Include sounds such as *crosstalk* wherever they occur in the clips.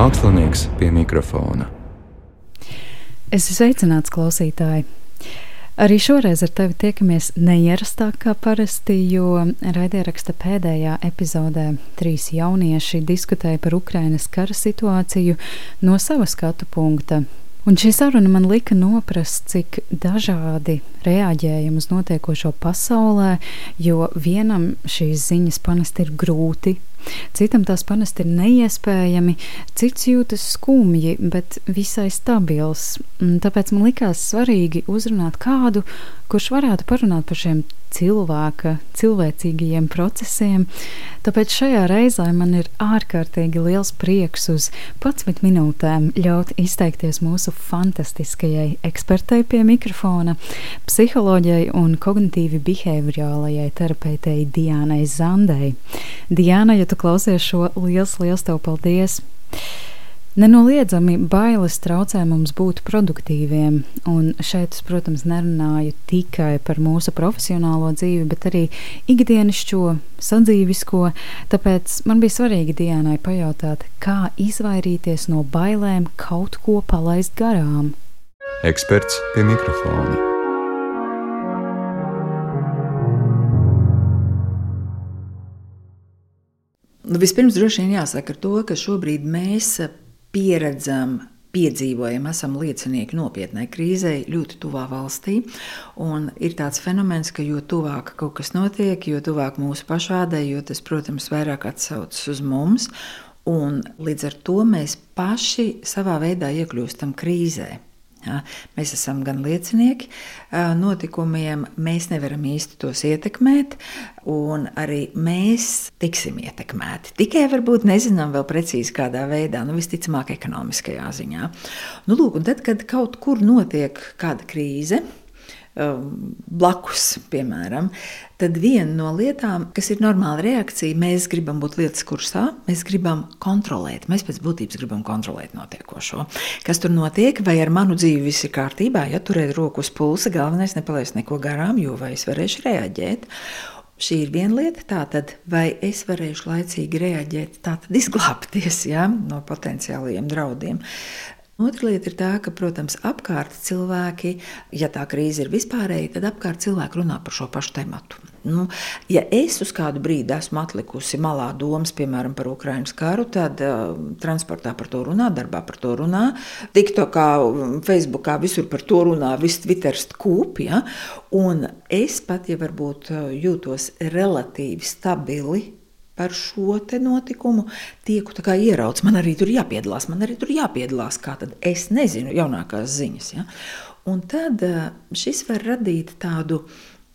Mākslinieks pie mikrofona. Es esmu sveicināts klausītāji. Arī šoreiz ar tevi tiekamies neierastāk kā parasti, jo raidieraksta pēdējā epizodē trīs jaunieši diskutēja par Ukrainas kara situāciju no sava skatu punkta. Un šī saruna man lika noprast, cik dažādi reaģējam uz notiekošo pasaulē, jo vienam šīs ziņas panest ir grūti, citam tās panest ir neiespējami, cits jūtas skumji, bet visai stabils. Tāpēc man likās svarīgi uzrunāt kādu, kurš varētu parunāt par šiem cilvēka, cilvēcīgajiem procesiem. Tāpēc šajā reizē man ir ārkārtīgi liels prieks uz 11 minūtēm ļaut izteikties mūsu fantastiskajai ekspertei pie mikrofona, psiholoģijai un kognitīvi behaviorālajai terapeitei Diānai Zandei. Diāna, ja tu klausies šo, liels, liels tev paldies! Nenoliedzami bailes traucē mums būt produktīviem, un šeit es, protams, nerunāju tikai par mūsu profesionālo dzīvi, bet arī ikdienišķo, sadzīvisko. Tāpēc man bija svarīgi Dienai pajautāt, kā izvairīties no bailēm kaut ko palaist garām. Eksperts pie mikrofona. Nu, vispirms droši vien jāsaka to, ka šobrīd mēs pieredzam piedzīvojam, esam liecinieki nopietnai krīzei ļoti tuvā valstī. Ir tāds fenomens, ka jo tuvāk kaut kas notiek, jo tuvāk mūsu pašvādai, jo tas, protams, vairāk atsaucas uz mums. Un līdz ar to mēs paši savā veidā iekļūstam krīzē. Ja, mēs esam gan liecinieki notikumiem, mēs nevaram īsti tos ietekmēt, un arī mēs tiksim ietekmēti. Tikai varbūt nezinām vēl precīzi kādā veidā, nu visticamāk ekonomiskajā ziņā. Nu, lūk, tad, kad kaut kur notiek kāda krīze, blakus, piemēram, tad viena no lietām, kas ir normāla reakcija, mēs gribam būt lietas kursā, mēs gribam kontrolēt. Mēs pēc būtības gribam kontrolēt notiekošo. Kas tur notiek, vai ar manu dzīvi viss ir kārtībā, ja turēt roku uz pulsa, galvenais nepalaist neko garām, jo vai es varēšu reaģēt. Šī ir viena lieta, tātad, vai es varēšu laicīgi reaģēt, tātad izglābties ja, no potenciālajiem draudiem. Otra lieta ir tā, ka, protams, apkārt cilvēki, ja tā krīze ir vispārēja, tad apkārt cilvēki runā par šo pašu tematu. Nu, ja es uz kādu brīdi esmu atlikusi malā domas, piemēram, par Ukraiņas karu, tad uh, transportā par to runā, darbā par to runā, TikTokā, Facebookā visur par to runā, viss Twitter kūp. Ja? Un es pat, ja varbūt jūtos relatīvi stabili par šo notikumu, tieku ieraudzījis. Man arī tur jāpiedalās, man arī tur jāpiedalās. Kā tad es nezinu jaunākās ziņas. Ja? Un tad eh, šis var radīt tādu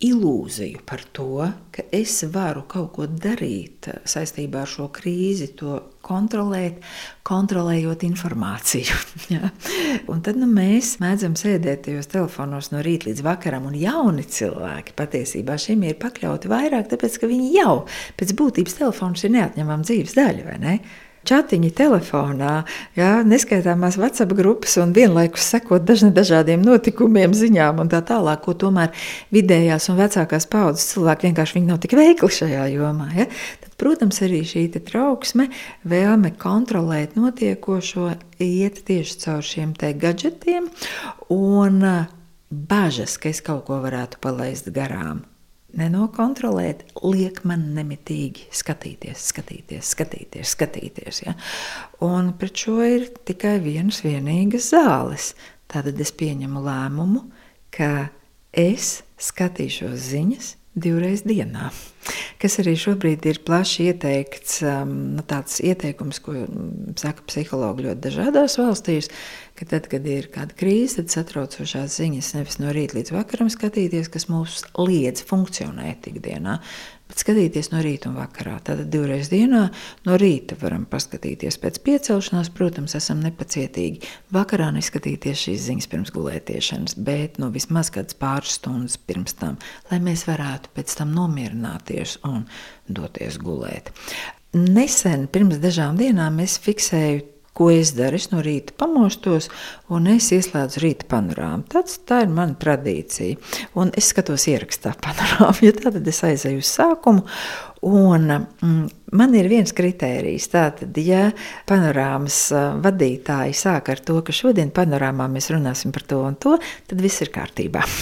ilūziju par to, ka es varu kaut ko darīt saistībā ar šo krīzi, to kontrolēt, kontrolējot informāciju. *laughs* ja? Un tad nu, mēs mēdzam sēdēt tajos telefonos no rīta līdz vakaram, un jauni cilvēki patiesībā šim ir pakļauti vairāk, tāpēc ka viņi jau pēc būtības telefons ir neatņemama dzīves daļa, vai ne? Čatiņi telefonā, jā, neskaitāmās WhatsApp grupas un vienlaikus sekot dažādiem notikumiem, ziņām un tā tālāk, ko tomēr vidējās un vecākās paudzes cilvēki vienkārši nav tik veikli šajā jomā. Ja? Tad, protams, arī šī trauksme, vēlme kontrolēt notiekošo, iet tieši caur šiem gadgetiem un bažas, ka es kaut ko varētu palaist garām nenokontrolēt, liek man nemitīgi skatīties, skatīties, skatīties, skatīties. Ja? Un pret šo ir tikai vienas vienīgas zāles. Tad es pieņemu lēmumu, ka es skatīšos ziņas divreiz dienā. Kas arī šobrīd ir plaši ieteikts, um, nu, tāds ieteikums, ko saka psihologi ļoti dažādās valstīs, ka tad, kad ir kāda krīze, tad satraucošās ziņas nevis no rīta līdz vakaram skatīties, kas mūs liedz funkcionēt ikdienā, bet skatīties no rīta un vakarā. Tātad divreiz dienā no rīta varam paskatīties pēc piecelšanās, protams, esam nepacietīgi. Vakarā neskatīties šīs ziņas pirms gulētiešanas, bet nu, vismaz kādas pāris stundas pirms tam, lai mēs varētu pēc tam nomierināties un doties gulēt. Nesen, pirms dažām dienām, es fiksēju Ko es daru? Es no rīta pamostos un es ieslēdzu rīta panorāmu. Tāds, tā ir mana tradīcija. Un es skatos ierakstā panorāmu, jo ja tad es aizēju uz sākumu. Un, mm, man ir viens kritērijs. Tātad, ja panorāmas vadītāji sāk ar to, ka šodien panorāmā mēs runāsim par to un to, tad viss ir kārtībā. *laughs*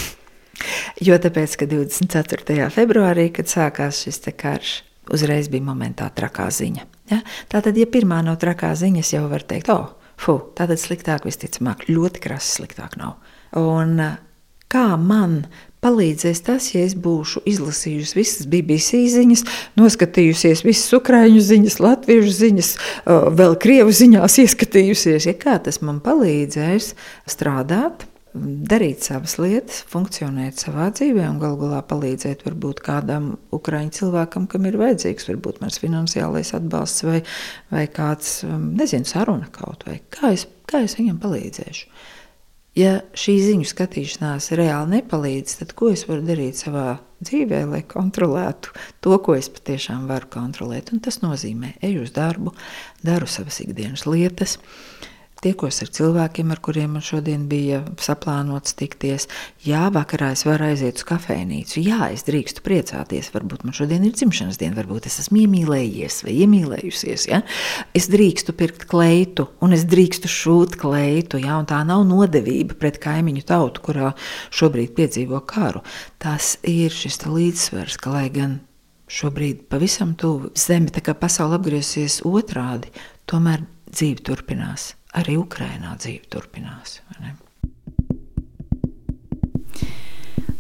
Jo tāpēc, ka 24. februārī, kad sākās šis karš, uzreiz bija momentā trakā ziņa. Ja? Tātad, ja pirmā no trakā ziņas jau var teikt, oh, fu, tātad sliktāk visticamāk, ļoti krasi sliktāk nav. Un kā man palīdzēs tas, ja es būšu izlasījusi visas BBC ziņas, noskatījusies visas ukrāņu ziņas, latviešu ziņas, vēl krievu ziņās ieskatījusies. Ja kā tas man palīdzēs strādāt, darīt savas lietas, funkcionēt savā dzīvē un galu galā palīdzēt varbūt kādam ukraiņu cilvēkam, kam ir vajadzīgs, varbūt mans finansiālais atbalsts vai, vai kāds, um, nezinu, saruna kaut vai. Kā es, kā es viņam palīdzēšu? Ja šī ziņu skatīšanās reāli nepalīdz, tad ko es varu darīt savā dzīvē, lai kontrolētu to, ko es patiešām varu kontrolēt? Un tas nozīmē, eju uz darbu, daru savas ikdienas lietas, uh, tiekos ar cilvēkiem, ar kuriem man šodien bija saplānots tikties. Jā, vakarā es varu aiziet uz kafejnīcu. Jā, es drīkstu priecāties. Varbūt man šodien ir dzimšanas diena, varbūt es esmu iemīlējies vai iemīlējusies. Ja? Es drīkstu pirkt kleitu, un es drīkstu šūt kleitu. Ja? Tā nav nodevība pret kaimiņu tautu, kurā šobrīd piedzīvo karu. Tas ir šis līdzsvars, ka lai gan šobrīd pavisam tuvu zeme, tā kā pasaule apgriezīsies otrādi, tomēr dzīve turpinās arī Ukrainā dzīve turpinās.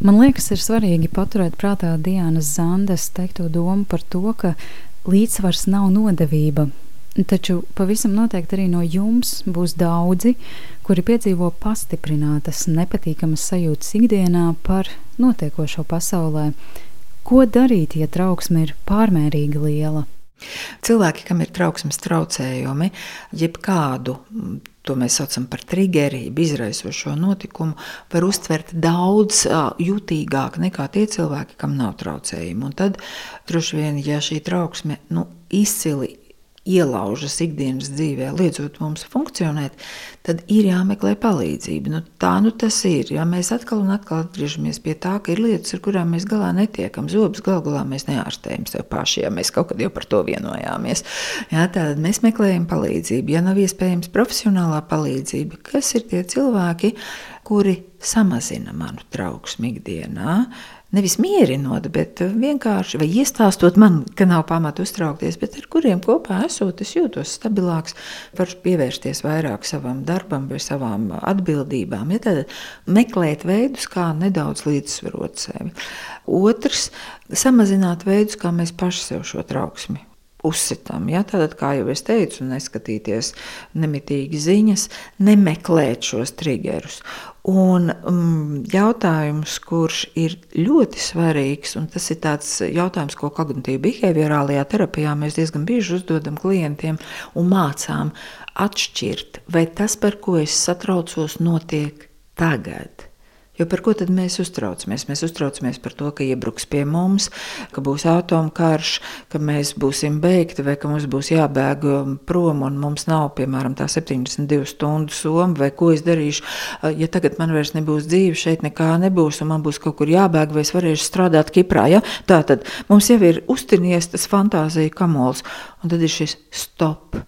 Man liekas, ir svarīgi paturēt prātā Dienas Zandes teikto domu par to, ka līdzsvars nav nodevība. Taču pavisam noteikti arī no jums būs daudzi, kuri piedzīvo pastiprinātas, nepatīkamas sajūtas ikdienā par notiekošo pasaulē. Ko darīt, ja trauksme ir pārmērīgi liela? Cilvēki, kam ir trauksmes traucējumi, jebkādu to mēs saucam par triggerību, izraisošo notikumu, var uztvert daudz jutīgāk nekā tie cilvēki, kam nav traucējumi. Un tad, droši vien, ja šī trauksme nu, izcili ielaužas ikdienas dzīvē, liedzot mums funkcionēt, tad ir jāmeklē palīdzība. Nu, tā nu tas ir. Ja mēs atkal un atkal atgriežamies pie tā, ka ir lietas, ar kurām mēs galā netiekam. Zobus galu galā mēs neārstējam sev paši, ja mēs kaut kad jau par to vienojāmies. Ja, tad mēs meklējam palīdzību. Ja nav iespējams profesionālā palīdzība, kas ir tie cilvēki, kuri samazina manu trauksmu ikdienā, nevis mierinot, bet vienkārši iestāstot man, ka nav pamata uztraukties, bet ar kuriem kopā esot, es jūtos stabilāks, varu pievērsties vairāk savam darbam vai savām atbildībām. Ja tad meklēt veidus, kā nedaudz līdzsvarot sevi. Otrs - samazināt veidus, kā mēs paši sev šo trauksmi uzsitam. Ja? Tātad, kā jau es teicu, neskatīties nemitīgi ziņas, nemeklēt šos triggerus. Un um, jautājums, kurš ir ļoti svarīgs, un tas ir tāds jautājums, ko kognitīvā behaviorālajā terapijā mēs diezgan bieži uzdodam klientiem un mācām atšķirt, vai tas, par ko es satraucos, notiek tagad Jo par ko tad mēs uztraucamies? Mēs uztraucamies par to, ka iebruks pie mums, ka būs atomkarš, ka mēs būsim beigti, vai ka mums būs jābēg um, prom un mums nav, piemēram, tā 72 stundu soma, vai ko es darīšu, ja tagad man vairs nebūs dzīve, šeit nekā nebūs, un man būs kaut kur jābēg, vai es varēšu strādāt Kiprā. Ja? Tā tad mums jau ir uztinies tas fantāzija kamols, un tad ir šis stop.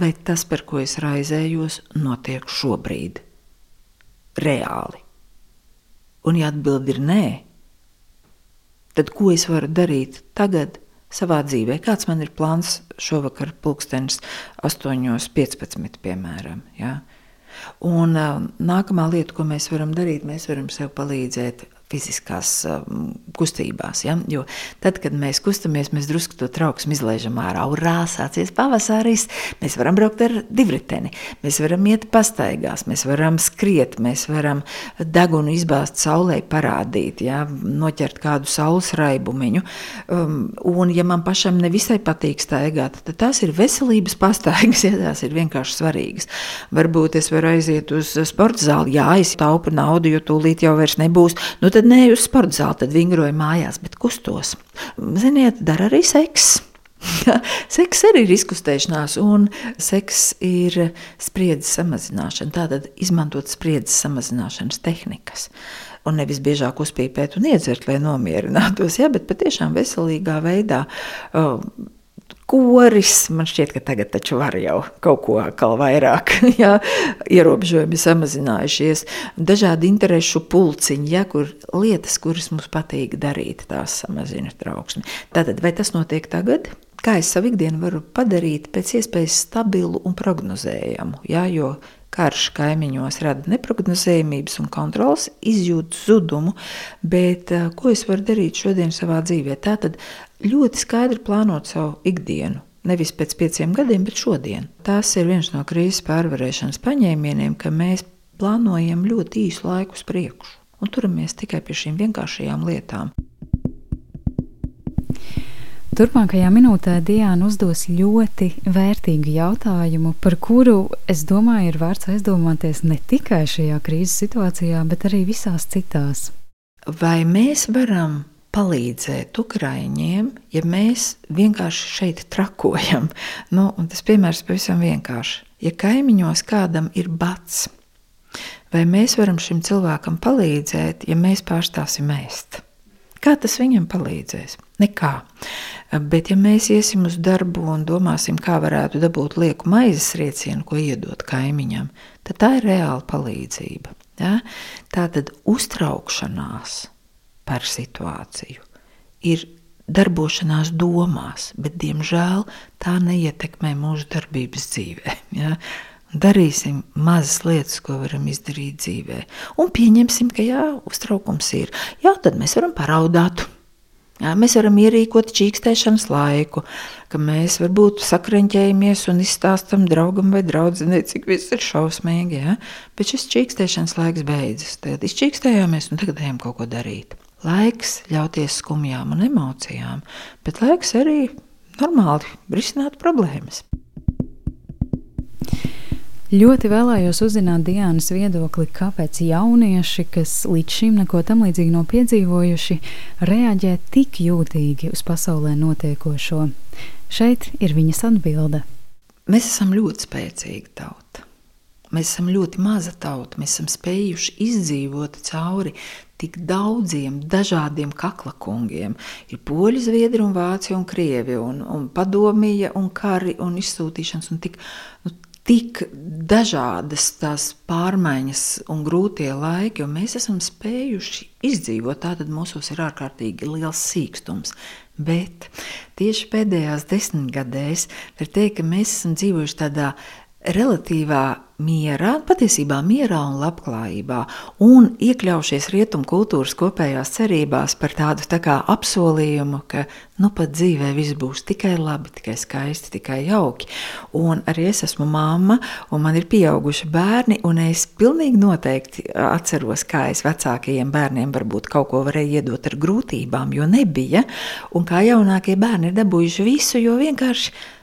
Vai tas, par ko es raizējos, notiek šobrīd? Reāli? Un, ja atbild ir nē, tad ko es varu darīt tagad savā dzīvē? Kāds man ir plāns šovakar, pulkstenis 8.15. piemēram? Ja? Un nākamā lieta, ko mēs varam darīt, mēs varam sev palīdzēt fiziskās um, kustībās. Ja? Jo tad, kad mēs kustamies, mēs drusku to trauksmu izlaižam ārā. Urā, sācies pavasaris, mēs varam braukt ar divriteni, mēs varam iet pastaigās, mēs varam skriet, mēs varam degunu izbāzt saulē, parādīt, ja? noķert kādu saules raibumiņu. Um, un, ja man pašam nevisai patīk staigāt, tad tās ir veselības pastaigas, *laughs* ja tās ir vienkārši svarīgas. Varbūt es varu aiziet uz sporta zāli, jā, es taupu naudu, jo tūlīt jau vairs nebūs. Nu, tad nē, uz sporta zāli, tad vingroju mājās, bet kustos. Ziniet, dara arī seks. *laughs* Seks arī ir izkustēšanās, un seks ir spriedzes samazināšana. Tātad izmantot spriedzes samazināšanas tehnikas. Un nevis biežāk uzpīpēt un iedzert, lai nomierinātos, ja, bet patiešām veselīgā veidā. Uh, koris. Man šķiet, ka tagad taču var jau kaut ko atkal vairāk, *laughs* jā, ierobežojumi samazinājušies. Dažādi interešu pulciņi, ja, kur lietas, kuras mums patīk darīt, tās samazina trauksmi. Tātad, vai tas notiek tagad? Kā es savu ikdienu varu padarīt pēc iespējas stabilu un prognozējamu, jā, jo karš kaimiņos rada neparedzējumības un kontrols, izjūt zudumu, bet uh, ko es varu darīt šodien savā dzīvē? Tātad ļoti skaidri plānot savu ikdienu. Nevis pēc pieciem gadiem, bet šodien. Tas ir viens no krīzes pārvarēšanas paņēmieniem, ka mēs plānojam ļoti īsu laiku uz priekšu un turamies tikai pie šīm vienkāršajām lietām. Turpmākajā minūtē Diana uzdos ļoti vērtīgu jautājumu, par kuru, es domāju, ir vērts aizdomāties ne tikai šajā krīzes situācijā, bet arī visās citās. Vai mēs varam palīdzēt Ukraiņiem, ja mēs vienkārši šeit trakojam. Nu, tas piemērs pavisam vienkārši. Ja kaimiņos kādam ir bats, vai mēs varam šim cilvēkam palīdzēt, ja mēs pārstāsim ēst? Kā tas viņam palīdzēs? Nekā. Bet, ja mēs iesim uz darbu un domāsim, kā varētu dabūt lieku maizes riecienu, ko iedot kaimiņam, tad tā ir reāla palīdzība. Ja? Tā tad uztraukšanās par situāciju. Ir darbošanās domās, bet diemžēl tā neietekmē mūsu darbības dzīvē. *laughs* Ja? Darīsim mazas lietas, ko varam izdarīt dzīvē, un pieņemsim, ka jā, uztraukums ir. Jā, tad mēs varam paraudāt. Jā, mēs varam ierīkot čīkstēšanas laiku, ka mēs varbūt sakreņķējamies un izstāstam draugam vai draudzenei, cik viss ir šausmīgi. Ja? Bet šis čīkstēšanas laiks beidzas. Tad izčīkstējāmies un tagad ejam kaut ko darīt. Laiks ļauties skumjām un emocijām, bet laiks arī normāli risināt problēmas. Ļoti vēlējos uzzināt Dienas viedokli, kāpēc jaunieši, kas līdz šim neko tam līdzīgi nav piedzīvojuši, reaģē tik jūtīgi uz pasaulē notiekošo. Šeit ir viņas atbilde. Mēs esam ļoti spēcīga tauta. Mēs esam ļoti maza tauta. Mēs esam spējuši izdzīvot cauri tik daudziem dažādiem kaklakungiem. Ir poļi, zviedri, un vāci un krievi, un, un padomīja, un kari un izsūtīšanas. Un tik, nu, tik dažādas tās pārmaiņas un grūtie laiki, un mēs esam spējuši izdzīvot. Tātad mūsos ir ārkārtīgi liels sīkstums. Bet tieši pēdējās desmitgadēs var teikt, ka mēs esam dzīvojuši tādā relatīvā mierā, patiesībā mierā un labklājībā, un iekļaujušies rietumu kultūras kopējās cerībās par tādu tā kā apsolījumu, ka nu pat dzīvē viss būs tikai labi, tikai skaisti, tikai jauki. Un arī es esmu mamma, un man ir pieauguši bērni, un es pilnīgi noteikti atceros, kā es vecākajiem bērniem varbūt kaut ko varēju iedot ar grūtībām, jo nebija, un kā jaunākie bērni ir dabūjuši visu, jo vienkārši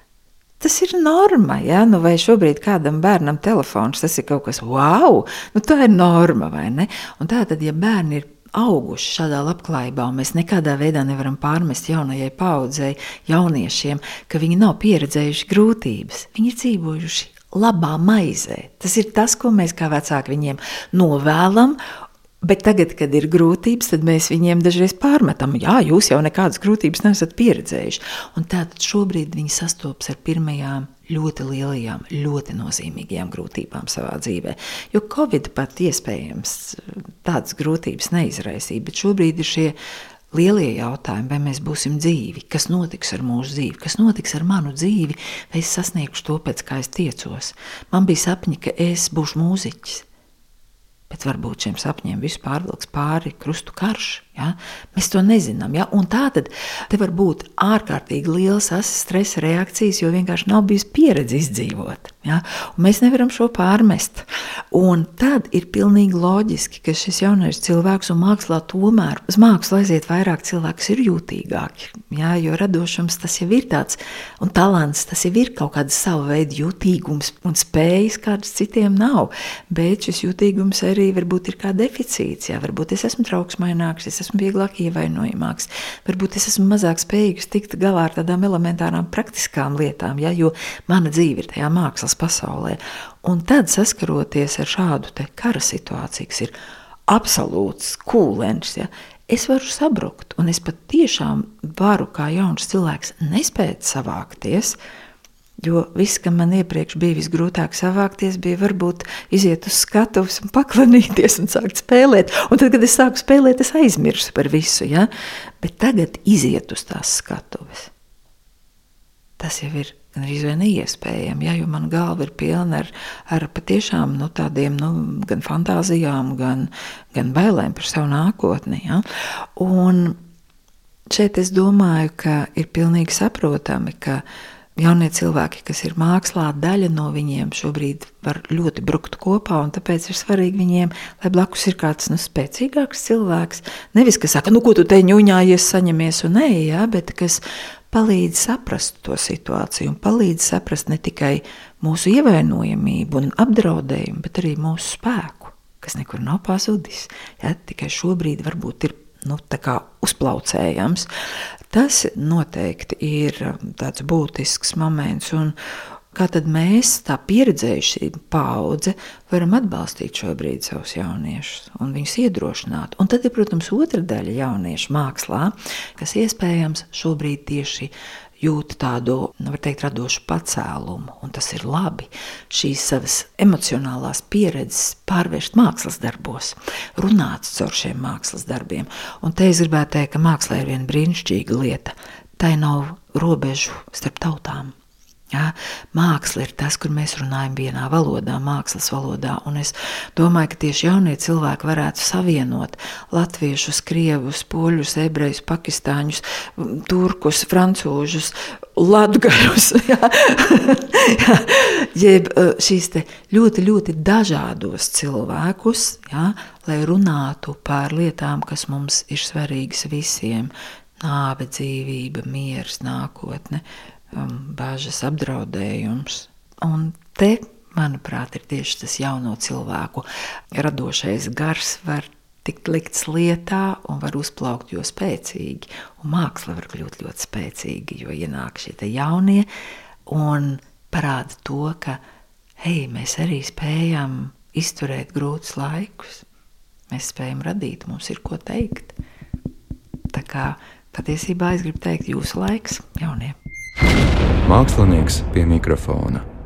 Tas ir norma, ja? nu, vai šobrīd kādam bērnam telefons, tas ir kaut kas wow, nu, tā ir norma, vai ne? Un tā tad, ja bērni ir auguši šādā labklājībā, un mēs nekādā veidā nevaram pārmest jaunajai paudzei, jauniešiem, ka viņi nav pieredzējuši grūtības, viņi ir dzīvojuši labā maizē. Tas ir tas, ko mēs kā vecāki viņiem novēlam, Bet tagad, kad ir grūtības, tad mēs viņiem dažreiz pārmetam, jā, jūs jau nekādas grūtības neesat pieredzējuši. Un tātad šobrīd viņi sastopas ar pirmajām ļoti lielajām, ļoti nozīmīgajām grūtībām savā dzīvē. Jo Covid pat iespējams tādas grūtības neizraisīja, bet šobrīd ir šie lielie jautājumi, vai mēs būsim dzīvi, kas notiks ar mūsu dzīvi, kas notiks ar manu dzīvi, vai es sasniegšu to, pēc kā es tiecos. Man bija sapņi, ka es būšu mūziķis. Bet varbūt šiem sapņiem viss pārvilks pāri krustu karš. Ja? Mēs to nezinām. Ja? Un tā tad var būt ārkārtīgi liels stresa reakcijas, jo vienkārši nav bijis pieredze izdzīvot. Ja? Mēs nevaram šo pārmest. Un tad ir pilnīgi loģiski, ka šis jaunais cilvēks un mākslā tomēr uz mākslu aiziet vairāk cilvēku, kas ir jūtīgāki. Ja? Jo radošums tas jau ir tāds, un talants tas jau ir kaut kāda sava veida jūtīgums un spējas, kādas citiem nav. Bet šis jūtīgums arī varbūt ir kā deficīts. Ja? Varbūt es esmu trauksmaināks, es esmu vieglāk ievainojamāks, varbūt es esmu mazāk spējīgs tikt galā ar tādām elementārām praktiskām lietām, ja? jo mana dzīve ir tajā mākslas pasaulē. Un tad saskaroties ar šādu kara situāciju, kas ir absolūts kūlens, ja, es varu sabrukt. Un es patiešām varu, kā jauns cilvēks, nespēt savākties. Jo viss, kam man iepriekš bija visgrūtāk savākties, bija varbūt iziet uz skatuves un paklanīties un sākt spēlēt. Un tad, kad es sāku spēlēt, es aizmirsu par visu. Ja? Bet tagad iziet uz tās skatuves. Tas jau ir gandrīz vai neiespējami, ja, jo mana galva ir pilna ar, ar patiešām nu, tādiem nu, gan fantāzijām, gan, gan bailēm par savu nākotni. Ja. Un šeit es domāju, ka ir pilnīgi saprotami, ka jaunie cilvēki, kas ir mākslā, daļa no viņiem šobrīd var ļoti brukt kopā, un tāpēc ir svarīgi viņiem, lai blakus ir kāds nu, spēcīgāks cilvēks. Nevis, kas saka, nu, ko tu te ņūņājies, saņemies un nē, ja, bet kas palīdz saprast to situāciju un palīdz saprast ne tikai mūsu ievainojamību un apdraudējumu, bet arī mūsu spēku, kas nekur nav pazudis. Ja, tikai šobrīd varbūt ir nu, uzplaucējams. Tas noteikti ir tāds būtisks moments. Un, Kā tad mēs, tā pieredzējušā paudze, varam atbalstīt šobrīd savus jauniešus un viņus iedrošināt? Un tad ir, protams, otra daļa jauniešu mākslā, kas iespējams šobrīd tieši jūt tādu, nu, var teikt, radošu pacēlumu, un tas ir labi. Šīs savas emocionālās pieredzes pārvērst mākslas darbos, runāt caur šiem mākslas darbiem. Un te es gribētu teikt, ka mākslā ir viena brīnišķīga lieta. Tai nav robežu starp tautām. Ja, māksla ir tas, kur mēs runājam vienā valodā, mākslas valodā. Un es domāju, ka tieši jaunie cilvēki varētu savienot latviešus, krievus, poļus, ebrejus, pakistāņus, turkus, francūžus, latgaļus. Ja, *laughs* ja, jeb e, šīs ļoti, ļoti dažādos cilvēkus, ja, lai runātu par lietām, kas mums ir svarīgas visiem - nāve, dzīvība, miers, nākotne bāžas apdraudējums. Un te, manuprāt, ir tieši tas jauno cilvēku radošais gars, var tikt likts lietā un var uzplaukt jo spēcīgi. Un māksla var kļūt ļoti spēcīga, jo ienāk šie jaunie un parāda to, ka hei, mēs arī spējam izturēt grūtus laikus. Mēs spējam radīt, mums ir ko teikt. Tā kā patiesībā es gribu teikt, jūsu laiks, jaunie. Mākslinieks pie mikrofona.